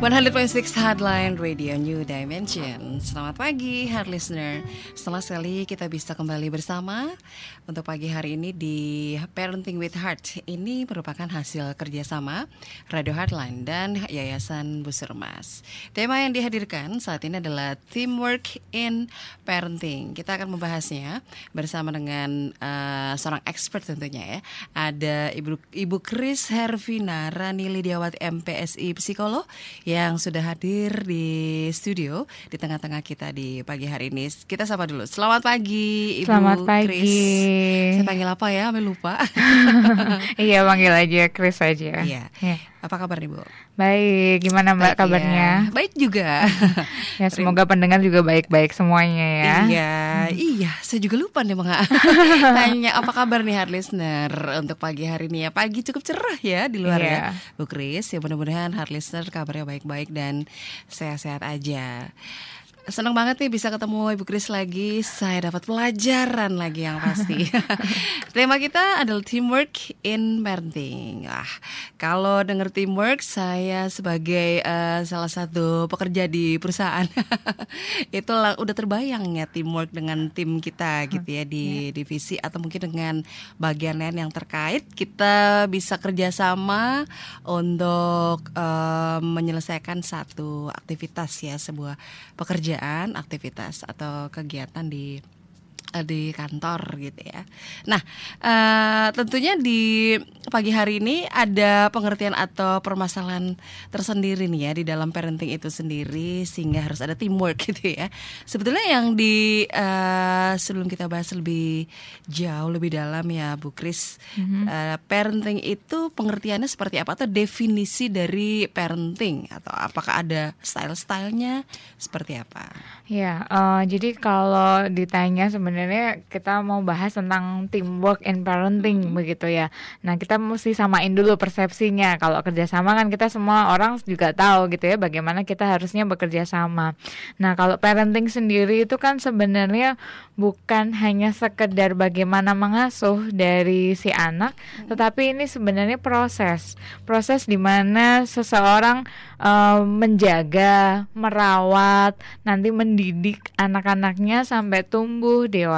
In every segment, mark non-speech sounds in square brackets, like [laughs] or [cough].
100.6 Headline Radio New Dimension. Selamat pagi, hard listener. Setelah sekali kita bisa kembali bersama Untuk pagi hari ini di Parenting with Heart. Ini merupakan hasil kerjasama Radio Heartline dan Yayasan Busur Mas Tema yang dihadirkan saat ini adalah Teamwork in Parenting. Kita akan membahasnya bersama dengan uh, seorang expert tentunya ya. Ada Ibu, Ibu Kris Hervina Rani Lidiawati MPSI Psikolog yang sudah hadir di studio di tengah-tengah kita di pagi hari ini. Kita sapa dulu. Selamat pagi, Ibu Selamat pagi. Chris. Saya panggil apa ya? Sampai lupa. [laughs] iya, panggil aja Chris aja. Iya. Ya. Apa kabar nih, Bu? Baik, gimana Mbak Baik ya. kabarnya? Baik juga. [laughs] Ya, semoga pendengar juga baik-baik semuanya ya. Iya, iya, saya juga lupa nih Bang. [laughs] Tanya apa kabar nih hard listener untuk pagi hari ini ya. Pagi cukup cerah ya di luar Iya. ya. Bu Kris, ya mudah-mudahan hard listener kabarnya baik-baik dan sehat-sehat aja. Senang banget nih bisa ketemu Ibu Kris lagi. Saya dapat pelajaran lagi yang pasti. [laughs] Tema kita adalah teamwork in parenting. Ah, kalau dengar teamwork, saya sebagai eh, salah satu pekerja di perusahaan [laughs] itu udah terbayang ya teamwork dengan tim kita gitu ya di divisi atau mungkin dengan bagian lain yang terkait kita bisa kerjasama untuk eh, menyelesaikan satu aktivitas ya sebuah pekerjaan aktivitas atau kegiatan di di kantor gitu ya. Nah, eh, tentunya di pagi hari ini ada pengertian atau permasalahan tersendiri nih ya di dalam parenting itu sendiri sehingga harus ada teamwork [laughs] gitu ya. Sebetulnya yang di eh, sebelum kita bahas lebih jauh lebih dalam ya Bu Kris, eh, parenting itu pengertiannya seperti apa atau definisi dari parenting atau apakah ada style-stylenya seperti apa? Ya, eh, jadi kalau ditanya sebenarnya kita mau bahas tentang teamwork and parenting begitu ya. Nah, kita mesti samain dulu persepsinya. Kalau kerjasama kan kita semua orang juga tahu gitu ya bagaimana kita harusnya bekerja sama. Nah, kalau parenting sendiri itu kan sebenarnya bukan hanya sekedar bagaimana mengasuh dari si anak, tetapi ini sebenarnya proses. Proses di mana seseorang eh, menjaga, merawat, nanti mendidik anak-anaknya sampai tumbuh dewasa,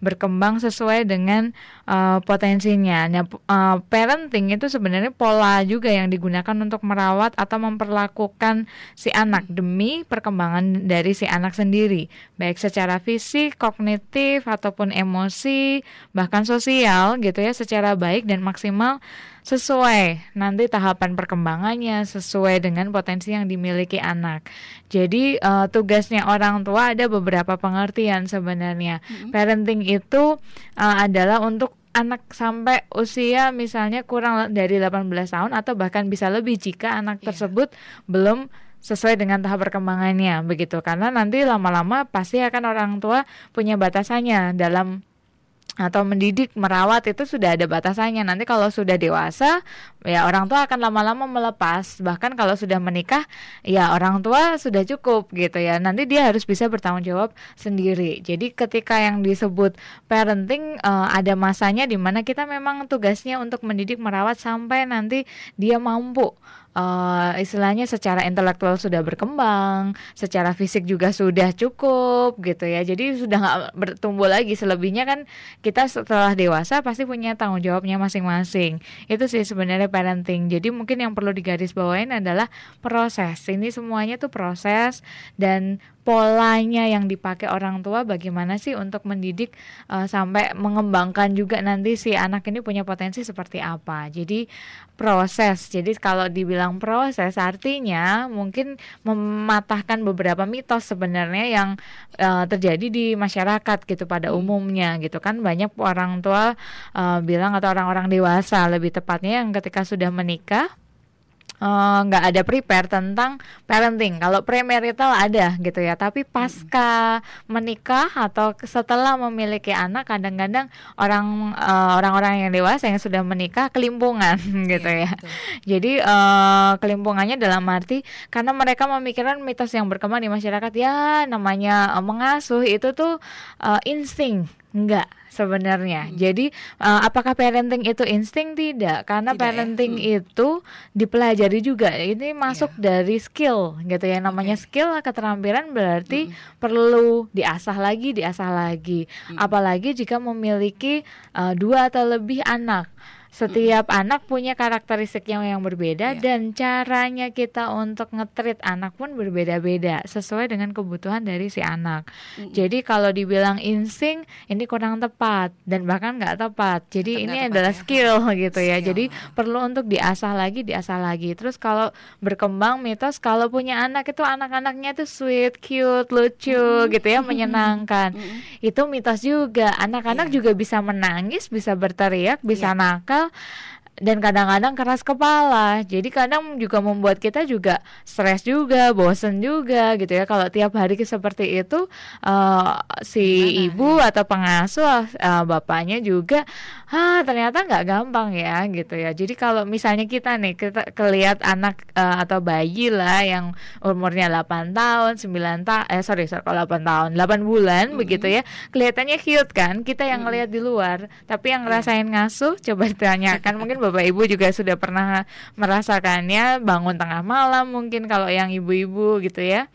berkembang sesuai dengan eh, potensinya. Nah, eh, parenting itu sebenarnya pola juga yang digunakan untuk merawat atau memperlakukan si anak demi perkembangan dari si anak sendiri, baik secara fisik, kognitif ataupun emosi, bahkan sosial gitu ya, secara baik dan maksimal sesuai nanti tahapan perkembangannya sesuai dengan potensi yang dimiliki anak. Jadi eh, tugasnya orang tua ada beberapa pengertian sebenarnya. Parenting itu eh, adalah untuk anak sampai usia misalnya kurang dari 18 tahun atau bahkan bisa lebih jika anak Iya. tersebut belum sesuai dengan tahap perkembangannya begitu karena nanti lama-lama pasti akan orang tua punya batasannya dalam atau mendidik merawat itu sudah ada batasannya. Nanti kalau sudah dewasa ya orang tua akan lama-lama melepas. Bahkan kalau sudah menikah ya orang tua sudah cukup gitu ya. Nanti dia harus bisa bertanggung jawab sendiri. Jadi ketika yang disebut parenting eh, ada masanya di mana kita memang tugasnya untuk mendidik merawat sampai nanti dia mampu eh, istilahnya secara intelektual sudah berkembang, secara fisik juga sudah cukup gitu ya. Jadi sudah nggak bertumbuh lagi. Selebihnya kan kita setelah dewasa pasti punya tanggung jawabnya masing-masing. Itu sih sebenarnya parenting. Jadi mungkin yang perlu digarisbawain adalah proses. Ini semuanya tuh proses dan polanya yang dipakai orang tua bagaimana sih untuk mendidik eh, sampai mengembangkan juga nanti si anak ini punya potensi seperti apa. Jadi proses. Jadi kalau dibilang proses artinya mungkin mematahkan beberapa mitos sebenarnya yang eh, terjadi di masyarakat gitu pada umumnya gitu kan banyak orang tua eh, bilang atau orang-orang dewasa lebih tepatnya yang ketika sudah menikah eh, nggak ada prepare tentang parenting. Kalau premarital ada gitu ya, tapi pasca menikah atau setelah memiliki anak, kadang-kadang orang eh, orang-orang yang dewasa yang sudah menikah kelimpungan [laughs] gitu Iya, ya. betul. Jadi eh, kelimpungannya dalam arti karena mereka memikirkan mitos yang berkembang di masyarakat ya namanya eh, mengasuh itu tuh eh, insting Enggak sebenarnya. Hmm. Jadi uh, apakah parenting itu insting tidak? Karena tidak, ya? parenting ya? hmm. itu dipelajari juga. Ini masuk yeah. dari skill gitu ya. Namanya okay. skill keterampilan berarti hmm. perlu diasah lagi, diasah lagi. Hmm. Apalagi jika memiliki uh, dua atau lebih anak setiap mm. anak punya karakteristik yang yang berbeda yeah. dan caranya kita untuk ngetrit anak pun berbeda-beda sesuai dengan kebutuhan dari si anak. Mm. Jadi kalau dibilang insting ini kurang tepat dan bahkan nggak tepat. Jadi Tetap ini adalah ya. skill [laughs] gitu ya. skill. ya. Jadi perlu untuk diasah lagi, diasah lagi. Terus kalau berkembang mitos kalau punya anak itu anak-anaknya tuh sweet, cute, lucu mm. gitu ya, [laughs] menyenangkan. Mm. Itu mitos juga. Anak-anak yeah. juga bisa menangis, bisa berteriak, bisa yeah. nakal dan kadang-kadang keras kepala. Jadi kadang juga membuat kita juga stres juga, bosen juga gitu ya. Kalau tiap hari seperti itu uh, si Gimana? ibu atau pengasuh uh, bapaknya juga ah ternyata nggak gampang ya gitu ya. Jadi kalau misalnya kita nih kita kelihat anak uh, atau bayi lah yang umurnya 8 tahun, 9 tahun eh sorry, sorry kalau 8 tahun, 8 bulan mm -hmm. begitu ya. Kelihatannya cute kan kita yang ngelihat di luar, tapi yang iya. ngerasain ngasuh coba ditanyakan mungkin Bapak Ibu juga sudah pernah merasakannya bangun tengah malam mungkin kalau yang ibu-ibu gitu ya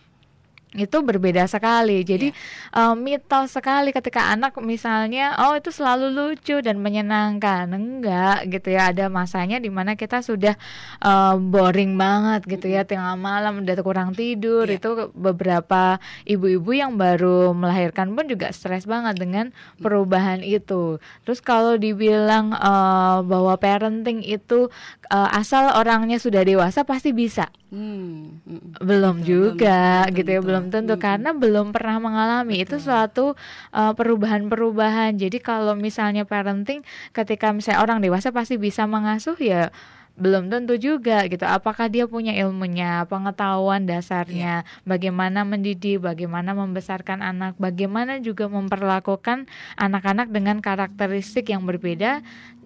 itu berbeda sekali. Jadi yeah. Iya. uh, mitos sekali ketika anak misalnya oh itu selalu lucu dan menyenangkan. Enggak gitu ya. Ada masanya di mana kita sudah uh, boring banget gitu ya tengah malam udah kurang tidur. Yeah. Itu beberapa ibu-ibu yang baru melahirkan pun juga stres banget dengan perubahan itu. Terus kalau dibilang uh, bahwa parenting itu uh, asal orangnya sudah dewasa pasti bisa. Hmm, belum gitu, juga belum, gitu ya belum tentu hmm. karena belum pernah mengalami Betul. itu suatu uh, perubahan-perubahan jadi kalau misalnya parenting ketika misalnya orang dewasa pasti bisa mengasuh ya belum tentu juga gitu apakah dia punya ilmunya pengetahuan dasarnya yeah. bagaimana mendidik bagaimana membesarkan anak bagaimana juga memperlakukan anak-anak dengan karakteristik yang berbeda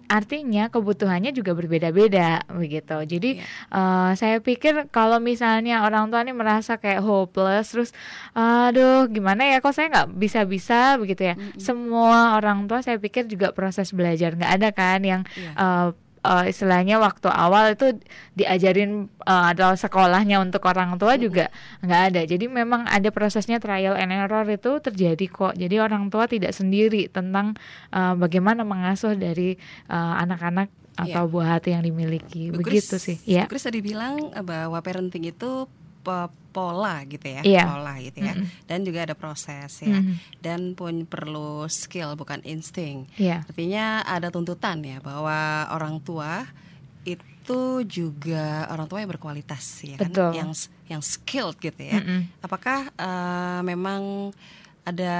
artinya kebutuhannya juga berbeda-beda begitu. Jadi yeah. uh, saya pikir kalau misalnya orang tua ini merasa kayak hopeless, terus aduh gimana ya kok saya nggak bisa-bisa begitu ya. Mm -hmm. Semua orang tua saya pikir juga proses belajar nggak ada kan yang yeah. Iya. uh, uh, istilahnya waktu awal itu diajarin uh, atau sekolahnya untuk orang tua juga nggak ada. Jadi memang ada prosesnya trial and error itu terjadi kok. Jadi orang tua tidak sendiri tentang uh, bagaimana mengasuh dari anak-anak uh, atau yeah. buah hati yang dimiliki. Bu Begitu sih. Ya. Chris tadi bilang bahwa parenting itu pola gitu ya, yeah. pola gitu ya. Mm -hmm. Dan juga ada proses ya. Mm -hmm. Dan pun perlu skill bukan insting. Yeah. Artinya ada tuntutan ya bahwa orang tua itu juga orang tua yang berkualitas ya kan, yang yang skilled gitu ya. Mm -hmm. Apakah uh, memang ada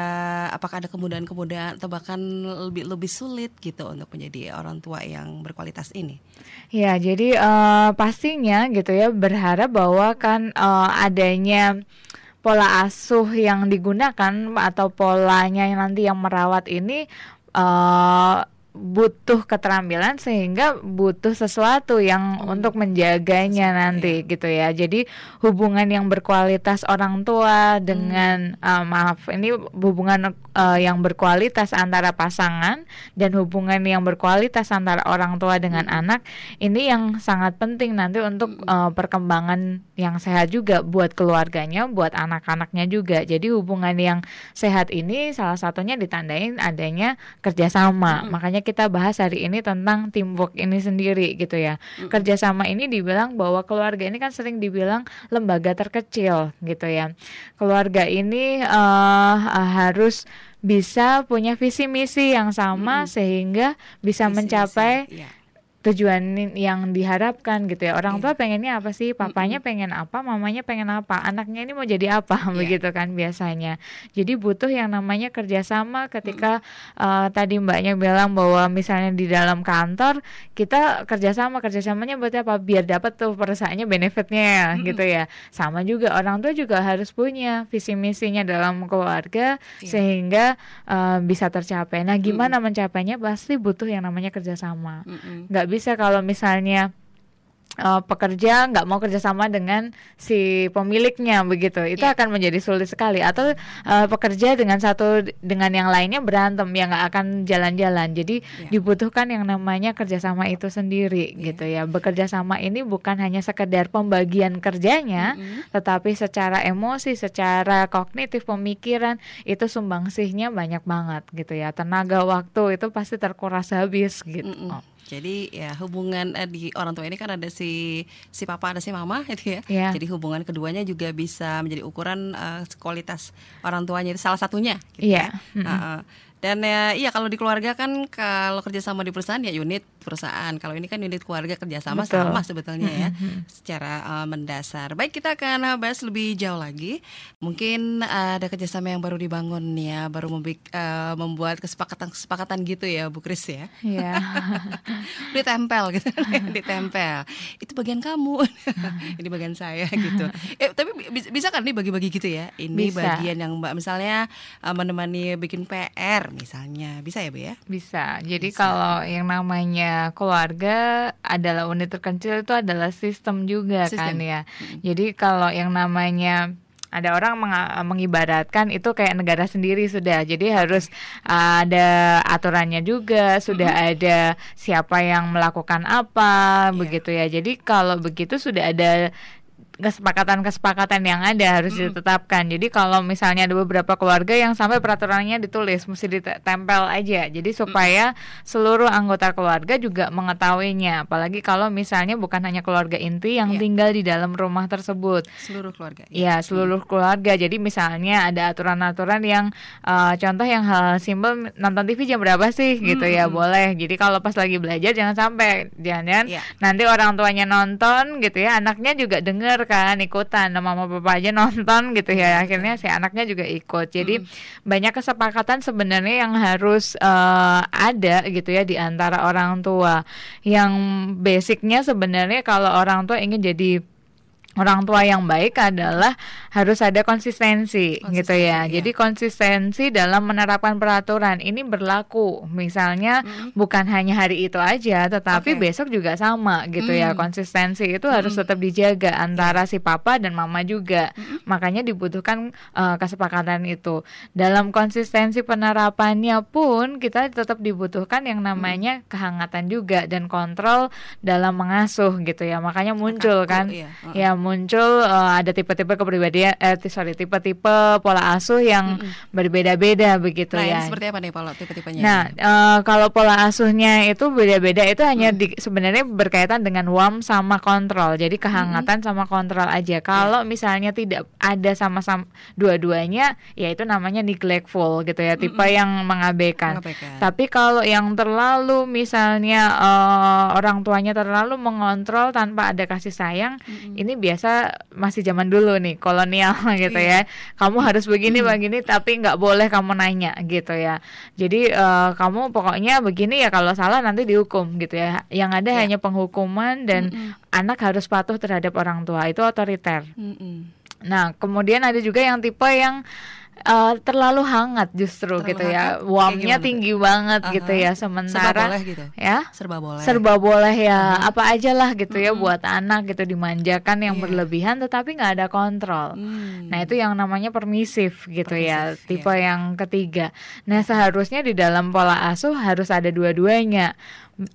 apakah ada kemudahan-kemudahan atau bahkan lebih lebih sulit gitu untuk menjadi orang tua yang berkualitas ini? Ya, jadi uh, pastinya gitu ya berharap bahwa kan uh, adanya pola asuh yang digunakan atau polanya yang nanti yang merawat ini uh, butuh keterampilan sehingga butuh sesuatu yang hmm. untuk menjaganya Sesuai, nanti ya. gitu ya. Jadi hubungan yang berkualitas orang tua dengan hmm. uh, maaf ini hubungan uh, yang berkualitas antara pasangan dan hubungan yang berkualitas antara orang tua dengan hmm. anak ini yang sangat penting nanti untuk hmm. uh, perkembangan yang sehat juga buat keluarganya, buat anak-anaknya juga. Jadi hubungan yang sehat ini salah satunya ditandain adanya kerjasama. Hmm. Makanya kita bahas hari ini tentang teamwork ini sendiri gitu ya. Mm-hmm. Kerjasama ini dibilang bahwa keluarga ini kan sering dibilang lembaga terkecil gitu ya. Keluarga ini uh, harus bisa punya visi misi yang sama mm-hmm. sehingga bisa visi mencapai yeah tujuan yang diharapkan gitu ya. Orang tua iya. pengennya apa sih? Papanya pengen apa? Mamanya pengen apa? Anaknya ini mau jadi apa? [laughs] Yeah. begitu kan biasanya. Jadi butuh yang namanya kerjasama ketika uh, tadi mbaknya bilang bahwa misalnya di dalam kantor kita kerjasama kerjasamanya buat apa? Biar dapat tuh perasaannya benefitnya gitu ya. Sama juga orang tua juga harus punya visi misinya dalam keluarga yeah. sehingga uh, bisa tercapai. Nah gimana mencapainya? Pasti butuh yang namanya kerjasama. Nggak bisa kalau misalnya uh, pekerja nggak mau kerjasama dengan si pemiliknya begitu itu yeah. akan menjadi sulit sekali atau uh, pekerja dengan satu dengan yang lainnya berantem ya nggak akan jalan-jalan jadi yeah. dibutuhkan yang namanya kerjasama itu sendiri yeah. gitu ya bekerja sama ini bukan hanya sekedar pembagian kerjanya mm -hmm. tetapi secara emosi secara kognitif pemikiran itu sumbangsihnya banyak banget gitu ya tenaga waktu itu pasti terkuras habis gitu mm -hmm. Jadi ya hubungan eh, di orang tua ini kan ada si si papa ada si mama [laughs] gitu ya. Yeah. Jadi hubungan keduanya juga bisa menjadi ukuran uh, kualitas orang tuanya itu salah satunya. Gitu yeah. ya. Mm -hmm. uh, dan ya iya kalau di keluarga kan kalau kerjasama di perusahaan ya unit perusahaan. Kalau ini kan unit keluarga kerjasama Betul. sama sebetulnya ya mm-hmm. secara uh, mendasar. Baik kita akan bahas lebih jauh lagi. Mungkin uh, ada kerjasama yang baru dibangun ya, baru uh, membuat kesepakatan-kesepakatan gitu ya Bu Kris ya. Iya. [laughs] ditempel gitu, [laughs] ditempel. Itu bagian kamu, [laughs] ini bagian saya gitu. Eh, tapi bisa kan nih bagi-bagi gitu ya? Ini bisa. bagian yang Mbak misalnya uh, menemani bikin PR misalnya, bisa ya Bu ya? Bisa. Jadi bisa. kalau yang namanya keluarga adalah unit terkecil itu adalah sistem juga sistem. kan ya. Hmm. Jadi kalau yang namanya ada orang meng mengibaratkan itu kayak negara sendiri sudah. Jadi harus uh, ada aturannya juga, sudah -hmm. ada siapa yang melakukan apa yeah. begitu ya. Jadi kalau begitu sudah ada kesepakatan-kesepakatan yang ada harus hmm. ditetapkan. Jadi kalau misalnya ada beberapa keluarga yang sampai peraturannya ditulis mesti ditempel aja. Jadi supaya seluruh anggota keluarga juga mengetahuinya. Apalagi kalau misalnya bukan hanya keluarga inti yang yeah. tinggal di dalam rumah tersebut. Seluruh keluarga. Ya, ya seluruh hmm. keluarga. Jadi misalnya ada aturan-aturan yang uh, contoh yang hal simpel nonton TV jam berapa sih gitu hmm. ya boleh. Jadi kalau pas lagi belajar jangan sampai jangan yeah. nanti orang tuanya nonton gitu ya, anaknya juga denger kan ikutan mama papa aja nonton gitu ya. Akhirnya si anaknya juga ikut. Jadi hmm. banyak kesepakatan sebenarnya yang harus uh, ada gitu ya di antara orang tua. Yang basicnya sebenarnya kalau orang tua ingin jadi orang tua yang baik adalah harus ada konsistensi, konsistensi gitu ya. Iya. Jadi konsistensi dalam menerapkan peraturan ini berlaku. Misalnya hmm. bukan hanya hari itu aja, tetapi okay. besok juga sama gitu hmm. ya. Konsistensi itu hmm. harus tetap dijaga antara si papa dan mama juga. Hmm. Makanya dibutuhkan uh, kesepakatan itu. Dalam konsistensi penerapannya pun kita tetap dibutuhkan yang namanya hmm. kehangatan juga dan kontrol dalam mengasuh gitu ya. Makanya muncul kan iya. uh -uh. ya muncul uh, ada tipe-tipe kepribadian eh sorry tipe-tipe pola asuh yang mm-hmm. berbeda-beda begitu nah, ya. Ini seperti apa nih pola tipe-tipenya? Nah, uh, kalau pola asuhnya itu beda-beda itu hanya mm. di, sebenarnya berkaitan dengan warm sama kontrol. Jadi kehangatan mm-hmm. sama kontrol aja. Kalau yeah. misalnya tidak ada sama-sama dua-duanya, ya itu namanya neglectful gitu ya, tipe mm-hmm. yang mengabaikan. mengabaikan. Tapi kalau yang terlalu misalnya uh, orang tuanya terlalu mengontrol tanpa ada kasih sayang, mm-hmm. ini biasa biasa masih zaman dulu nih kolonial [laughs] gitu ya. Kamu harus begini hmm. begini tapi nggak boleh kamu nanya gitu ya. Jadi uh, kamu pokoknya begini ya kalau salah nanti dihukum gitu ya. Yang ada ya. hanya penghukuman dan mm anak harus patuh terhadap orang tua. Itu otoriter. -mm. nah kemudian ada juga yang tipe yang uh, terlalu hangat justru terlalu gitu ya. Warmnya tinggi tuh? banget uh -huh. gitu ya. Sementara serba boleh gitu. Ya? Serba boleh. Serba boleh ya. Uh -huh. Apa aja lah gitu ya uh -huh. buat anak gitu dimanjakan yang yeah. berlebihan tetapi nggak ada kontrol. Hmm. Nah, itu yang namanya permisif gitu ya, permisif, ya. Tipe yeah. yang ketiga. Nah, seharusnya di dalam pola asuh harus ada dua-duanya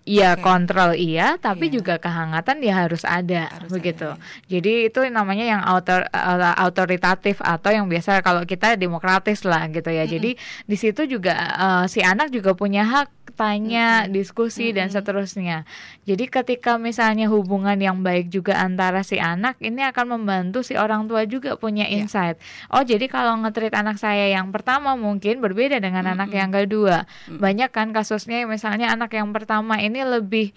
Iya okay. kontrol iya, tapi yeah. juga kehangatan ya harus ada harus begitu. Ada, ya. Jadi itu namanya yang autor, uh, autoritatif atau yang biasa kalau kita demokratis lah gitu ya. Mm -hmm. Jadi di situ juga uh, si anak juga punya hak tanya, mm-hmm. diskusi mm-hmm. dan seterusnya. Jadi ketika misalnya hubungan yang baik juga antara si anak ini akan membantu si orang tua juga punya iya. insight. Yeah. Oh, jadi kalau ngetrit anak saya yang pertama mungkin berbeda dengan mm-hmm. anak yang kedua. Mm-hmm. Banyak kan kasusnya misalnya anak yang pertama ini lebih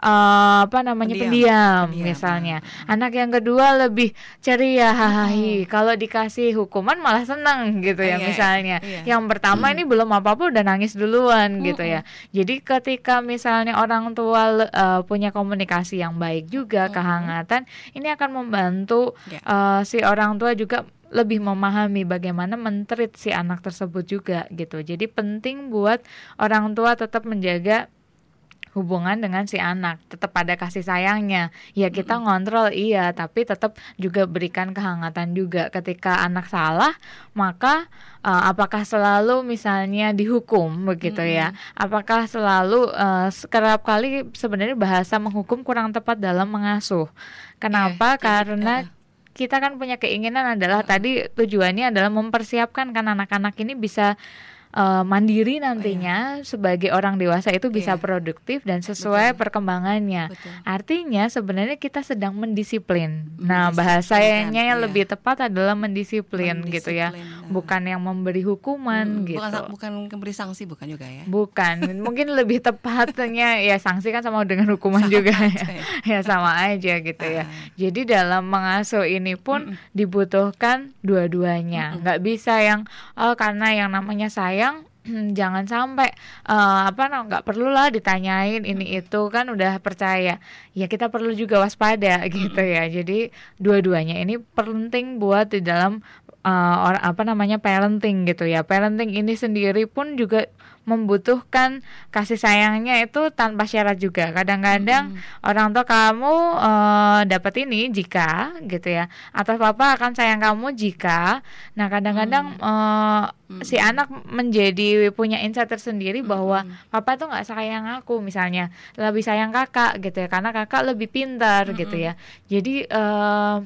uh, apa namanya pendiam, pendiam, pendiam misalnya. Mm-hmm. Anak yang kedua lebih ceria hahaha. Mm-hmm. Kalau dikasih hukuman malah senang gitu ya yeah, misalnya. Yeah. Yang pertama mm-hmm. ini belum apa-apa udah nangis duluan mm-hmm. gitu ya. Jadi ketika misalnya orang tua uh, punya komunikasi yang baik juga, mm-hmm. kehangatan, ini akan membantu yeah. Ya. uh, si orang tua juga lebih memahami bagaimana menterit si anak tersebut juga gitu. Jadi penting buat orang tua tetap menjaga hubungan dengan si anak. Tetap ada kasih sayangnya. Ya kita ngontrol iya. Tapi tetap juga berikan kehangatan juga. Ketika anak salah maka uh, apakah selalu misalnya dihukum begitu ya? Apakah selalu uh, kerap kali sebenarnya bahasa menghukum kurang tepat dalam mengasuh? Kenapa? Jadi, karena uh. kita kan punya keinginan adalah tadi tujuannya adalah mempersiapkan kan anak-anak ini bisa uh, mandiri nantinya sebagai orang dewasa itu bisa Iya. produktif dan sesuai Betul. perkembangannya. Betul. Artinya sebenarnya kita sedang mendisiplin. Nah, Mendisiplinkan, bahasanya yang iya. lebih tepat adalah mendisiplin, gitu ya. Mendisiplin, nah. Bukan yang memberi hukuman Hmm, gitu. bukan bukan memberi sanksi bukan juga ya Bukan, [laughs] mungkin lebih tepatnya ya sanksi kan sama dengan hukuman Sama juga aja ya. [laughs] ya. sama aja gitu ya. Ah. Jadi dalam mengasuh ini pun dibutuhkan dua-duanya. Nggak bisa yang oh karena yang namanya sayang jangan sampai eh, apa nggak perlu lah ditanyain ini itu kan udah percaya. Ya kita perlu juga waspada [laughs] gitu ya. Jadi dua-duanya ini penting buat di dalam or- apa namanya parenting gitu ya. Parenting ini sendiri pun juga membutuhkan kasih sayangnya itu tanpa syarat juga. Kadang-kadang orang tua kamu eh, dapat ini jika gitu ya. Atau papa akan sayang kamu jika. Nah kadang-kadang eh, si anak menjadi punya insight tersendiri bahwa papa tuh nggak sayang aku misalnya. Lebih sayang kakak gitu ya. Karena kakak lebih pintar gitu ya. Jadi eh,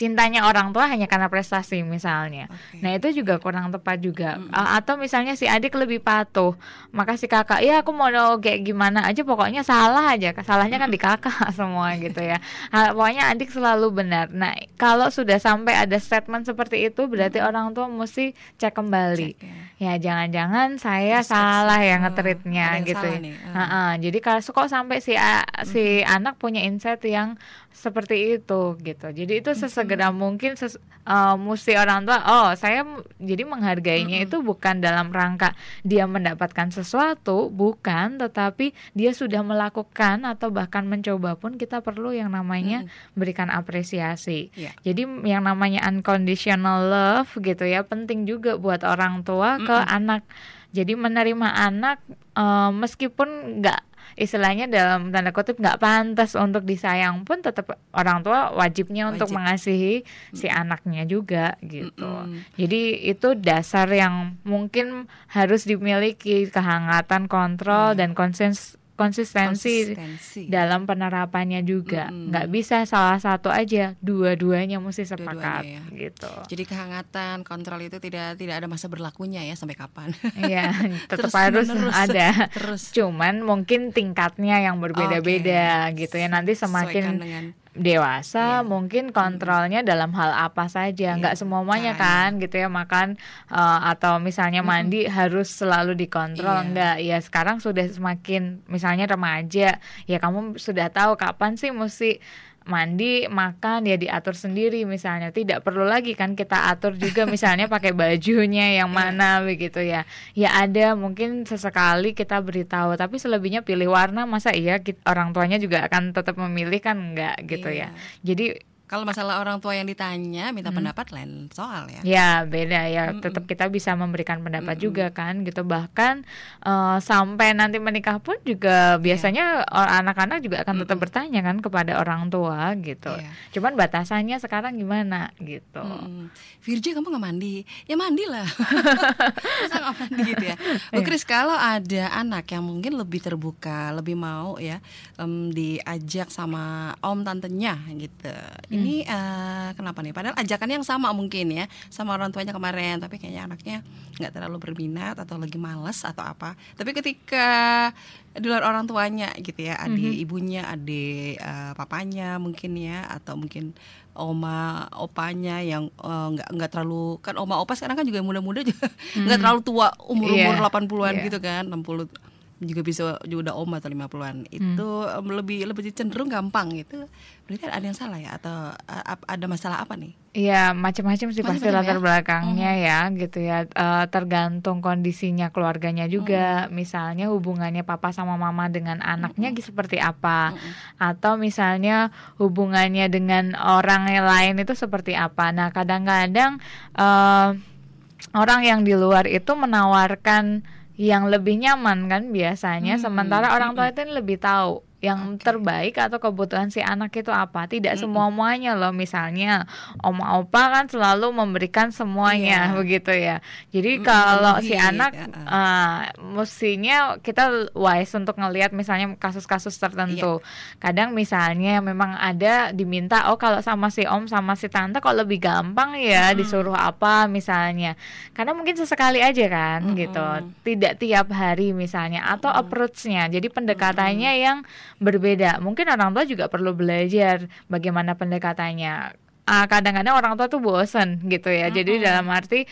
cintanya orang tua hanya karena prestasi misalnya. Oke. Nah, itu juga kurang tepat juga. A- Atau misalnya si adik lebih patuh, maka si kakak, "Ya, aku mau kayak gimana aja pokoknya salah aja." Salahnya kan di kakak [laughs] semua gitu ya. Pokoknya adik selalu benar. Nah, kalau sudah sampai ada statement seperti itu berarti orang tua mesti cek kembali. Cek ya. Ya, jangan-jangan saya Introspeksi. salah ya Oh, ngetritnya yang gitu. salah ya. nih. Ah. Heeh, jadi kalau kok sampai si a- si anak punya insight yang seperti itu gitu. Jadi itu sesegera mungkin ses, eh, mesti orang tua oh saya jadi menghargainya itu bukan dalam rangka dia mendapatkan sesuatu, bukan, tetapi dia sudah melakukan atau bahkan mencoba pun kita perlu yang namanya berikan apresiasi. Iya. Jadi yang namanya unconditional love gitu ya penting juga buat orang tua ke anak. Jadi menerima anak eh, meskipun nggak istilahnya dalam tanda kutip nggak pantas untuk disayang pun tetap orang tua wajibnya untuk Wajib. mengasihi si anaknya juga gitu. Mm-mm. Jadi itu dasar yang mungkin harus dimiliki kehangatan, kontrol dan konsens konsistensi Konsistensi. dalam penerapannya juga Mm-mm. nggak bisa salah satu aja dua-duanya mesti sepakat Dua-duanya ya. gitu Jadi kehangatan, kontrol itu tidak tidak ada masa berlakunya ya sampai kapan. Iya [laughs] tetap Terus harus menerus. ada Terus cuman mungkin tingkatnya yang berbeda-beda Oke. gitu ya nanti semakin dewasa Iya. mungkin kontrolnya dalam hal apa saja. Nggak Iya, semuanya kan gitu ya makan eh, atau misalnya mandi harus selalu dikontrol Iya. enggak ya sekarang sudah semakin misalnya remaja ya kamu sudah tahu kapan sih mesti mandi makan ya diatur sendiri misalnya tidak perlu lagi kan kita atur juga misalnya [laughs] pakai bajunya yang Iya. mana begitu ya ya ada mungkin sesekali kita beritahu tapi selebihnya pilih warna masa iya orang tuanya juga akan tetap memilih kan enggak gitu ya Iya. jadi Kalau masalah orang tua yang ditanya minta pendapat lain soal ya. ya beda ya tetap kita bisa memberikan pendapat juga kan gitu bahkan eh, sampai nanti menikah pun juga biasanya or- anak-anak juga akan tetap bertanya kan kepada orang tua gitu Iya. cuman batasannya sekarang gimana gitu. Virgi kamu nggak mandi? Ya mandi lah. [laughs] Masa nggak mandi gitu ya? Bu Kris kalau ada anak yang mungkin lebih terbuka, lebih mau ya em, diajak sama om tantenya gitu. Ini eh, kenapa nih? Padahal ajakannya yang sama mungkin ya sama orang tuanya kemarin, tapi kayaknya anaknya nggak terlalu berminat atau lagi males atau apa. Tapi ketika di luar orang tuanya gitu ya, adik ibunya, adik eh, papanya mungkin ya, atau mungkin oma opanya yang eh, nggak nggak terlalu kan oma opa sekarang kan juga muda-muda juga [laughs] nggak terlalu tua umur-umur Iya, 80-an iya. gitu kan 60 juga bisa juga udah oma atau 50-an itu em, lebih lebih cenderung gampang gitu. Berarti ada yang salah ya? Atau ap- ada masalah apa nih? Iya macam-macam sih pasti latar ya? belakangnya ya gitu ya. Eh, tergantung kondisinya keluarganya juga. Misalnya hubungannya papa sama mama dengan anaknya seperti apa? Atau misalnya hubungannya dengan orang yang lain itu seperti apa? Nah kadang-kadang eh, orang yang di luar itu menawarkan yang lebih nyaman kan biasanya Hmm, sementara orang tua mm-mm. itu lebih tahu yang Oke. terbaik atau kebutuhan si anak itu apa tidak Mm-mm. semua muanya loh misalnya oma opa kan selalu memberikan semuanya Iya. begitu ya jadi Mm, kalau si anak ya, eh, mestinya kita wise untuk ngelihat misalnya kasus-kasus tertentu kadang misalnya memang ada diminta oh kalau sama si om sama si tante kok lebih gampang ya Mm-mm. disuruh apa misalnya karena mungkin sesekali aja kan Mm-mm. gitu tidak tiap hari misalnya atau Mm-mm. approach-nya jadi pendekatannya yang berbeda. Mungkin orang tua juga perlu belajar bagaimana pendekatannya. Ah, kadang-kadang orang tua tuh bosen gitu ya. Jadi Mm-mm. dalam arti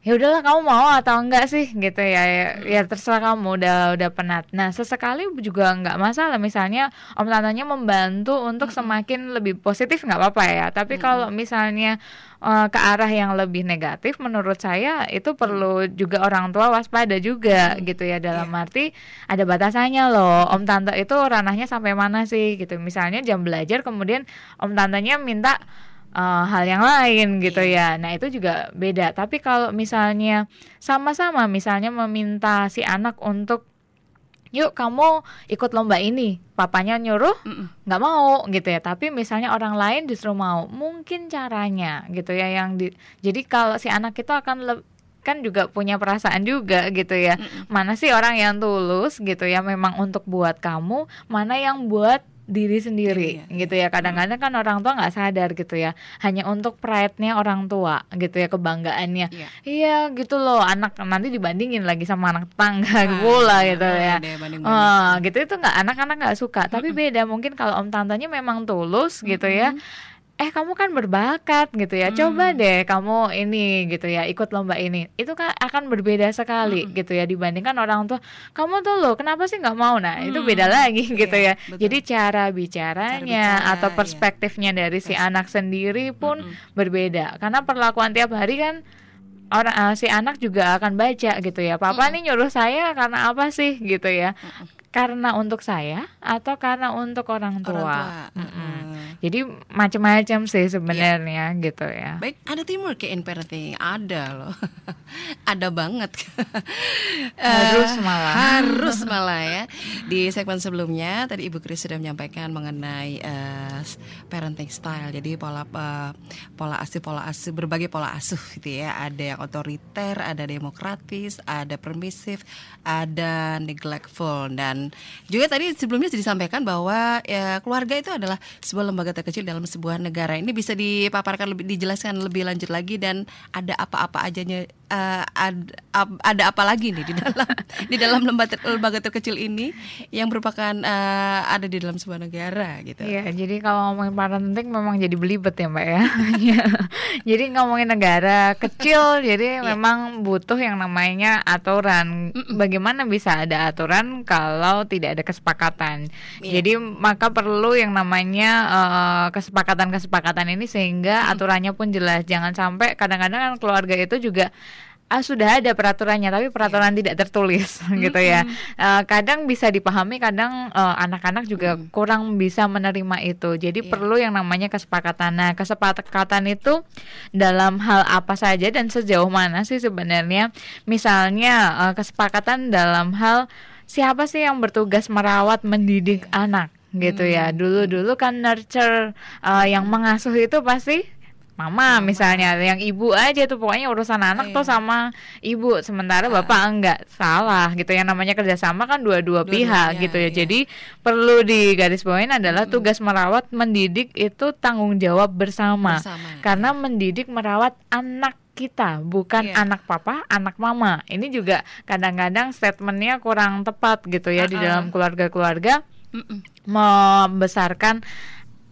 ya udahlah kamu mau atau enggak sih? Gitu ya ya, ya terserah kamu udah udah penat. Nah sesekali juga nggak masalah. Misalnya om tantenya membantu untuk Mm-mm. semakin lebih positif nggak apa-apa ya. Tapi Mm-mm. kalau misalnya eh, ke arah yang lebih negatif menurut saya itu perlu juga orang tua waspada juga gitu ya. Dalam Iya. arti ada batasannya loh. Om tante itu ranahnya sampai mana sih gitu. Misalnya jam belajar kemudian om tantenya minta eh, hal yang lain gitu Iya. ya. Nah itu juga beda. Tapi kalau misalnya sama-sama misalnya meminta si anak untuk yuk kamu ikut lomba ini. Papanya nyuruh nggak mau gitu ya. Tapi misalnya orang lain justru mau. Mungkin caranya gitu ya yang di jadi kalau si anak itu akan le- kan juga punya perasaan juga gitu ya. Mana sih orang yang tulus gitu ya memang untuk buat kamu mana yang buat diri sendiri Diri, ya. gitu ya. Kadang-kadang kan orang tua nggak sadar gitu ya. Hanya untuk pride-nya orang tua gitu ya kebanggaannya. Iya. iya gitu loh. Anak nanti dibandingin lagi sama anak tetangga Ah, pula gitu boleh ya deh, banding-banding. Ah, gitu. Itu nggak anak-anak nggak suka. Tapi beda. Mungkin kalau om tantanya memang tulus gitu ya eh kamu kan berbakat gitu ya coba Mm. deh kamu ini gitu ya ikut lomba ini itu kan akan berbeda sekali Mm-mm. gitu ya dibandingkan orang tua kamu tuh loh kenapa sih nggak mau nah itu Mm. beda lagi gitu Iya, ya betul. jadi cara bicaranya bicara, atau iya. perspektifnya dari si anak sendiri pun Mm-mm. berbeda karena perlakuan tiap hari kan orang eh, si anak juga akan baca gitu ya papa Mm-mm. nih nyuruh saya karena apa sih gitu ya Mm-mm. karena untuk saya atau karena untuk orang tua, Orang tua. Mm-mm. Jadi macam-macam sih sebenarnya gitu ya Baik, ada teamwork ya in parenting, ada loh, [laughs] ada banget. [laughs] Harus Eh, malah. harus [laughs] malah ya. Di segmen sebelumnya tadi Ibu Kris sudah menyampaikan mengenai s- parenting style, jadi pola eh, pola asuh pola asuh berbagai pola asuh gitu ya. Ada yang otoriter, ada demokratis, ada permisif, ada neglectful dan juga tadi sebelumnya sudah disampaikan bahwa ya, keluarga itu adalah sebuah lembaga terkecil dalam sebuah negara. Ini bisa dipaparkan lebih dijelaskan lebih lanjut lagi dan ada apa-apa ajanya eh, ad- ap- ada apa lagi nih di dalam [laughs] di dalam lembaga ter- lembaga terkecil ini yang merupakan eh, ada di dalam sebuah negara gitu. Iya, jadi kalau ngomongin parenting memang jadi belibet ya mbak ya. [laughs] Iya. jadi ngomongin negara kecil, [laughs] jadi Iya. memang butuh yang namanya aturan. Bagaimana bisa ada aturan kalau tidak ada kesepakatan? Iya. Jadi maka perlu yang namanya eh, kesepakatan-kesepakatan ini sehingga aturannya pun jelas. Jangan sampai kadang-kadang kan keluarga itu juga ah sudah ada peraturannya tapi peraturan tidak tertulis [laughs] gitu ya. Eh, kadang bisa dipahami kadang eh, anak-anak juga Mm. kurang bisa menerima itu. Jadi Iya. perlu yang namanya kesepakatan. Nah kesepakatan itu dalam hal apa saja dan sejauh mana sih sebenarnya? Misalnya eh, kesepakatan dalam hal siapa sih yang bertugas merawat mendidik anak gitu ya Hmm. dulu-dulu kan nurture eh, yang mengasuh itu pasti mama, Mama. misalnya yang ibu aja tuh pokoknya urusan anak Iya. tuh sama ibu sementara Ah. bapak enggak salah gitu yang namanya kerjasama kan dua-dua pihak gitu ya iya. jadi perlu digarisbawahin adalah tugas merawat mendidik itu tanggung jawab bersama, Bersama. karena mendidik merawat anak kita bukan Iya. anak papa anak mama ini juga kadang-kadang statementnya kurang tepat gitu ya di Uh-uh. dalam keluarga-keluarga Mm-mm. membesarkan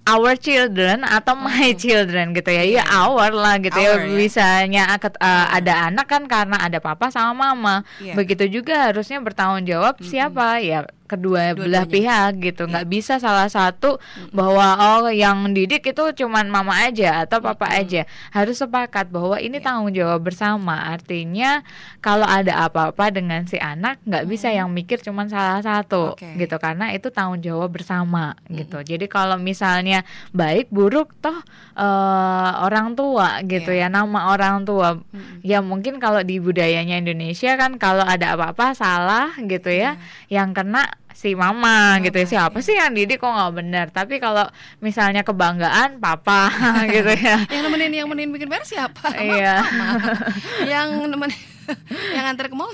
our children atau my children gitu ya. Ya Iya. our lah gitu Our, ya. ya. Bisanya aket- uh, ada anak kan karena ada papa sama mama. Iya. Begitu juga harusnya bertanggung jawab siapa? Ya kedua belah pihak gitu nggak bisa salah satu bahwa oh yang didik itu cuman mama aja atau papa mm-hmm. aja harus sepakat bahwa ini yeah. tanggung jawab bersama artinya kalau ada apa-apa dengan si anak nggak mm-hmm. bisa yang mikir cuman salah satu okay. gitu karena itu tanggung jawab bersama mm-hmm. gitu jadi kalau misalnya baik buruk toh uh, orang tua gitu yeah. ya nama orang tua mm-hmm. ya mungkin kalau di budayanya Indonesia kan kalau ada apa-apa salah gitu ya yeah. yang kena si mama oh, gitu ya. Siapa sih yang didik kok nggak benar tapi kalau misalnya kebanggaan papa [laughs] gitu ya. Yang nemenin yang nemenin bikin beres siapa? Iya. [laughs] Yang nemenin [laughs] yang antar ke mall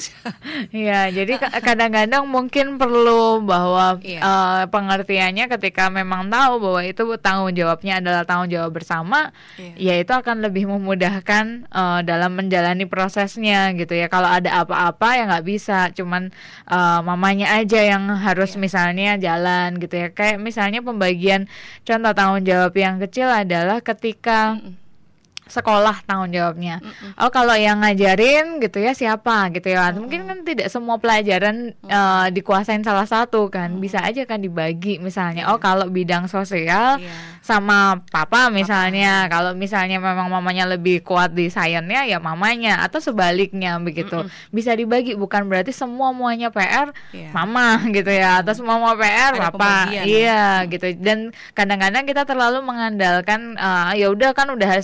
Iya, jadi kadang-kadang mungkin perlu bahwa iya. uh, pengertiannya ketika memang tahu bahwa itu tanggung jawabnya adalah tanggung jawab bersama, iya. ya itu akan lebih memudahkan uh, dalam menjalani prosesnya gitu ya. Kalau ada apa-apa ya nggak bisa, cuman uh, mamanya aja yang harus iya. misalnya jalan gitu ya. Kayak misalnya pembagian contoh tanggung jawab yang kecil adalah ketika mm -mm sekolah tanggung jawabnya. Mm -mm. Oh kalau yang ngajarin gitu ya siapa gitu ya. Mm -mm. Mungkin kan tidak semua pelajaran mm -mm. uh, dikuasain salah satu kan. Mm -mm. Bisa aja kan dibagi misalnya. Yeah. Oh kalau bidang sosial yeah. sama papa misalnya. Papa. Kalau misalnya memang mamanya lebih kuat di sainsnya ya mamanya atau sebaliknya begitu. Mm -mm. Bisa dibagi bukan berarti semua muanya PR yeah. mama [laughs] gitu ya atau semua mau PR Ada papa. Iya gitu. Dan kadang-kadang kita terlalu mengandalkan uh, ya udah kan udah hari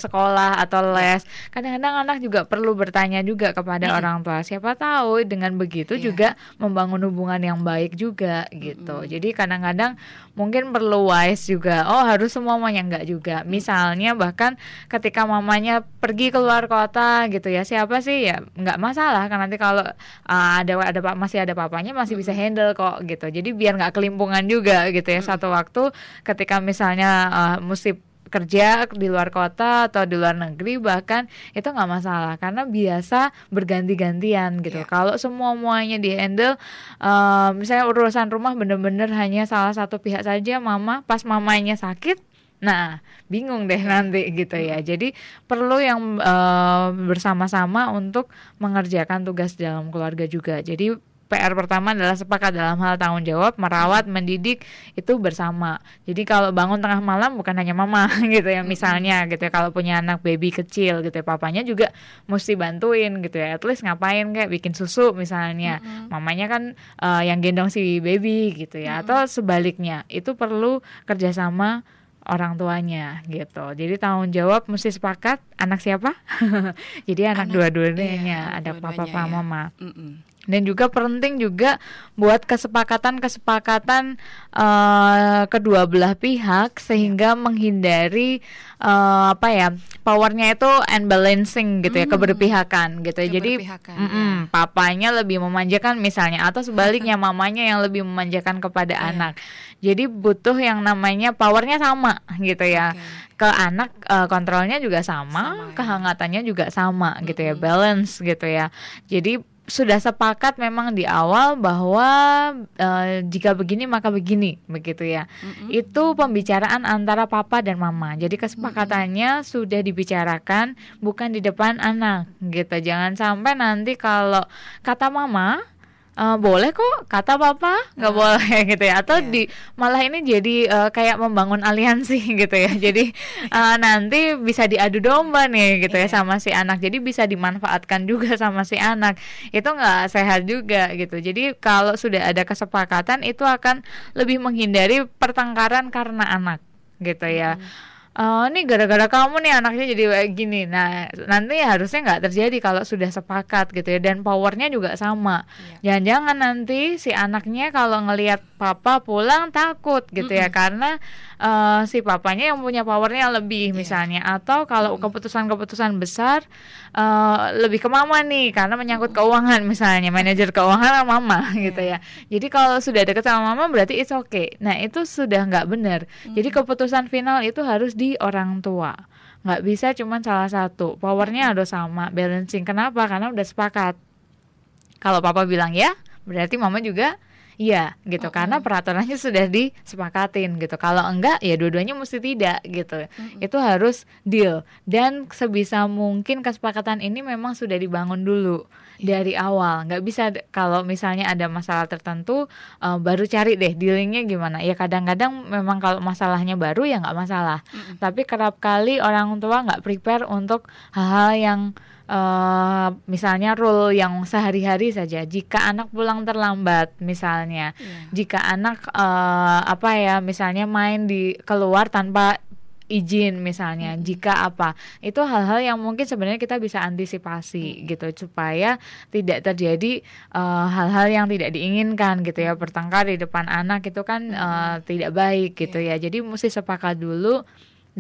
sekolah atau iya. les. Kadang-kadang anak juga perlu bertanya juga kepada hmm. orang tua. Siapa tahu dengan begitu yeah. juga membangun hubungan yang baik juga gitu. Hmm. Jadi kadang-kadang mungkin perlu wise juga. Oh, harus semuanya enggak juga. Misalnya bahkan ketika mamanya pergi keluar kota gitu ya. Siapa sih ya nggak masalah kan nanti kalau uh, ada ada masih ada papanya masih bisa handle kok gitu. Jadi biar nggak kelimpungan juga gitu ya. Satu waktu ketika misalnya uh, mesti kerja di luar kota atau di luar negeri bahkan itu nggak masalah karena biasa berganti-gantian gitu. Yeah. Kalau semua muanya di handle, uh, misalnya urusan rumah bener-bener hanya salah satu pihak saja, mama pas mamanya sakit, Nah, bingung deh nanti gitu ya. Jadi perlu yang uh, bersama-sama untuk mengerjakan tugas dalam keluarga juga. Jadi PR pertama adalah sepakat dalam hal tanggung jawab, merawat, mendidik itu bersama. Jadi kalau bangun tengah malam bukan hanya mama [laughs] gitu ya misalnya gitu ya kalau punya anak baby kecil gitu ya papanya juga mesti bantuin gitu ya. At least ngapain kayak bikin susu misalnya. Mm-hmm. Mamanya kan uh, yang gendong si baby gitu ya atau sebaliknya. Itu perlu kerjasama orang tuanya gitu. Jadi tanggung jawab mesti sepakat anak siapa? [laughs] Jadi anak, anak dua-duanya iya, ada dua papa ya. mama. Mm -mm dan juga penting juga buat kesepakatan-kesepakatan uh, kedua belah pihak sehingga yeah. menghindari uh, apa ya powernya itu unbalancing gitu ya mm. keberpihakan gitu ya jadi mm -mm, papanya lebih memanjakan misalnya atau sebaliknya [laughs] mamanya yang lebih memanjakan kepada yeah. anak jadi butuh yang namanya powernya sama gitu ya okay ke anak uh, kontrolnya juga sama, sama ya. kehangatannya juga sama mm -hmm. gitu ya balance gitu ya jadi sudah sepakat memang di awal bahwa uh, jika begini maka begini begitu ya. Mm-hmm. Itu pembicaraan antara papa dan mama. Jadi kesepakatannya mm-hmm. sudah dibicarakan bukan di depan anak gitu. Jangan sampai nanti kalau kata mama uh, boleh kok kata papa. Nggak uh, boleh [laughs] gitu ya. Atau yeah. di malah ini jadi uh, kayak membangun aliansi [laughs] gitu ya. Jadi uh, [laughs] nanti bisa diadu domba nih gitu yeah. ya iya. sama si anak. Jadi bisa dimanfaatkan juga sama si anak. Itu nggak sehat juga gitu. Jadi kalau sudah ada kesepakatan itu akan lebih menghindari pertengkaran karena anak gitu ya. Hmm oh ini gara-gara kamu nih anaknya jadi kayak gini. Nah nanti harusnya nggak terjadi kalau sudah sepakat gitu ya. Dan powernya juga sama. Iya. jangan-jangan nanti si anaknya kalau ngelihat papa pulang takut gitu mm -mm. ya karena uh, si papanya yang punya powernya lebih yeah. misalnya. Atau kalau keputusan-keputusan besar uh, lebih ke mama nih. Karena menyangkut keuangan misalnya. Manajer keuangan mama [laughs] yeah. gitu ya. Jadi kalau sudah dekat sama mama berarti it's okay. Nah itu sudah nggak benar. Mm. jadi keputusan final itu harus di orang tua nggak bisa cuma salah satu powernya harus sama balancing kenapa karena udah sepakat kalau papa bilang ya berarti mama juga Iya gitu okay. karena peraturannya sudah disepakatin gitu. Kalau enggak ya dua-duanya mesti tidak gitu. Mm-hmm. Itu harus deal dan sebisa mungkin kesepakatan ini memang sudah dibangun dulu dari awal. Nggak bisa kalau misalnya ada masalah tertentu uh, baru cari deh dealingnya gimana. Ya kadang-kadang memang kalau masalahnya baru ya nggak masalah. Mm-mm. Tapi kerap kali orang tua nggak prepare untuk hal-hal yang uh, misalnya rule yang sehari-hari saja. Jika anak pulang terlambat misalnya, Iya. jika anak eh, apa ya misalnya main di keluar tanpa izin misalnya Mm-mm. jika apa. Itu hal-hal yang mungkin sebenarnya kita bisa antisipasi gitu supaya tidak terjadi eh, hal-hal yang tidak diinginkan gitu ya. Bertengkar di depan anak itu kan eh, tidak baik gitu ya. Jadi mesti sepakat dulu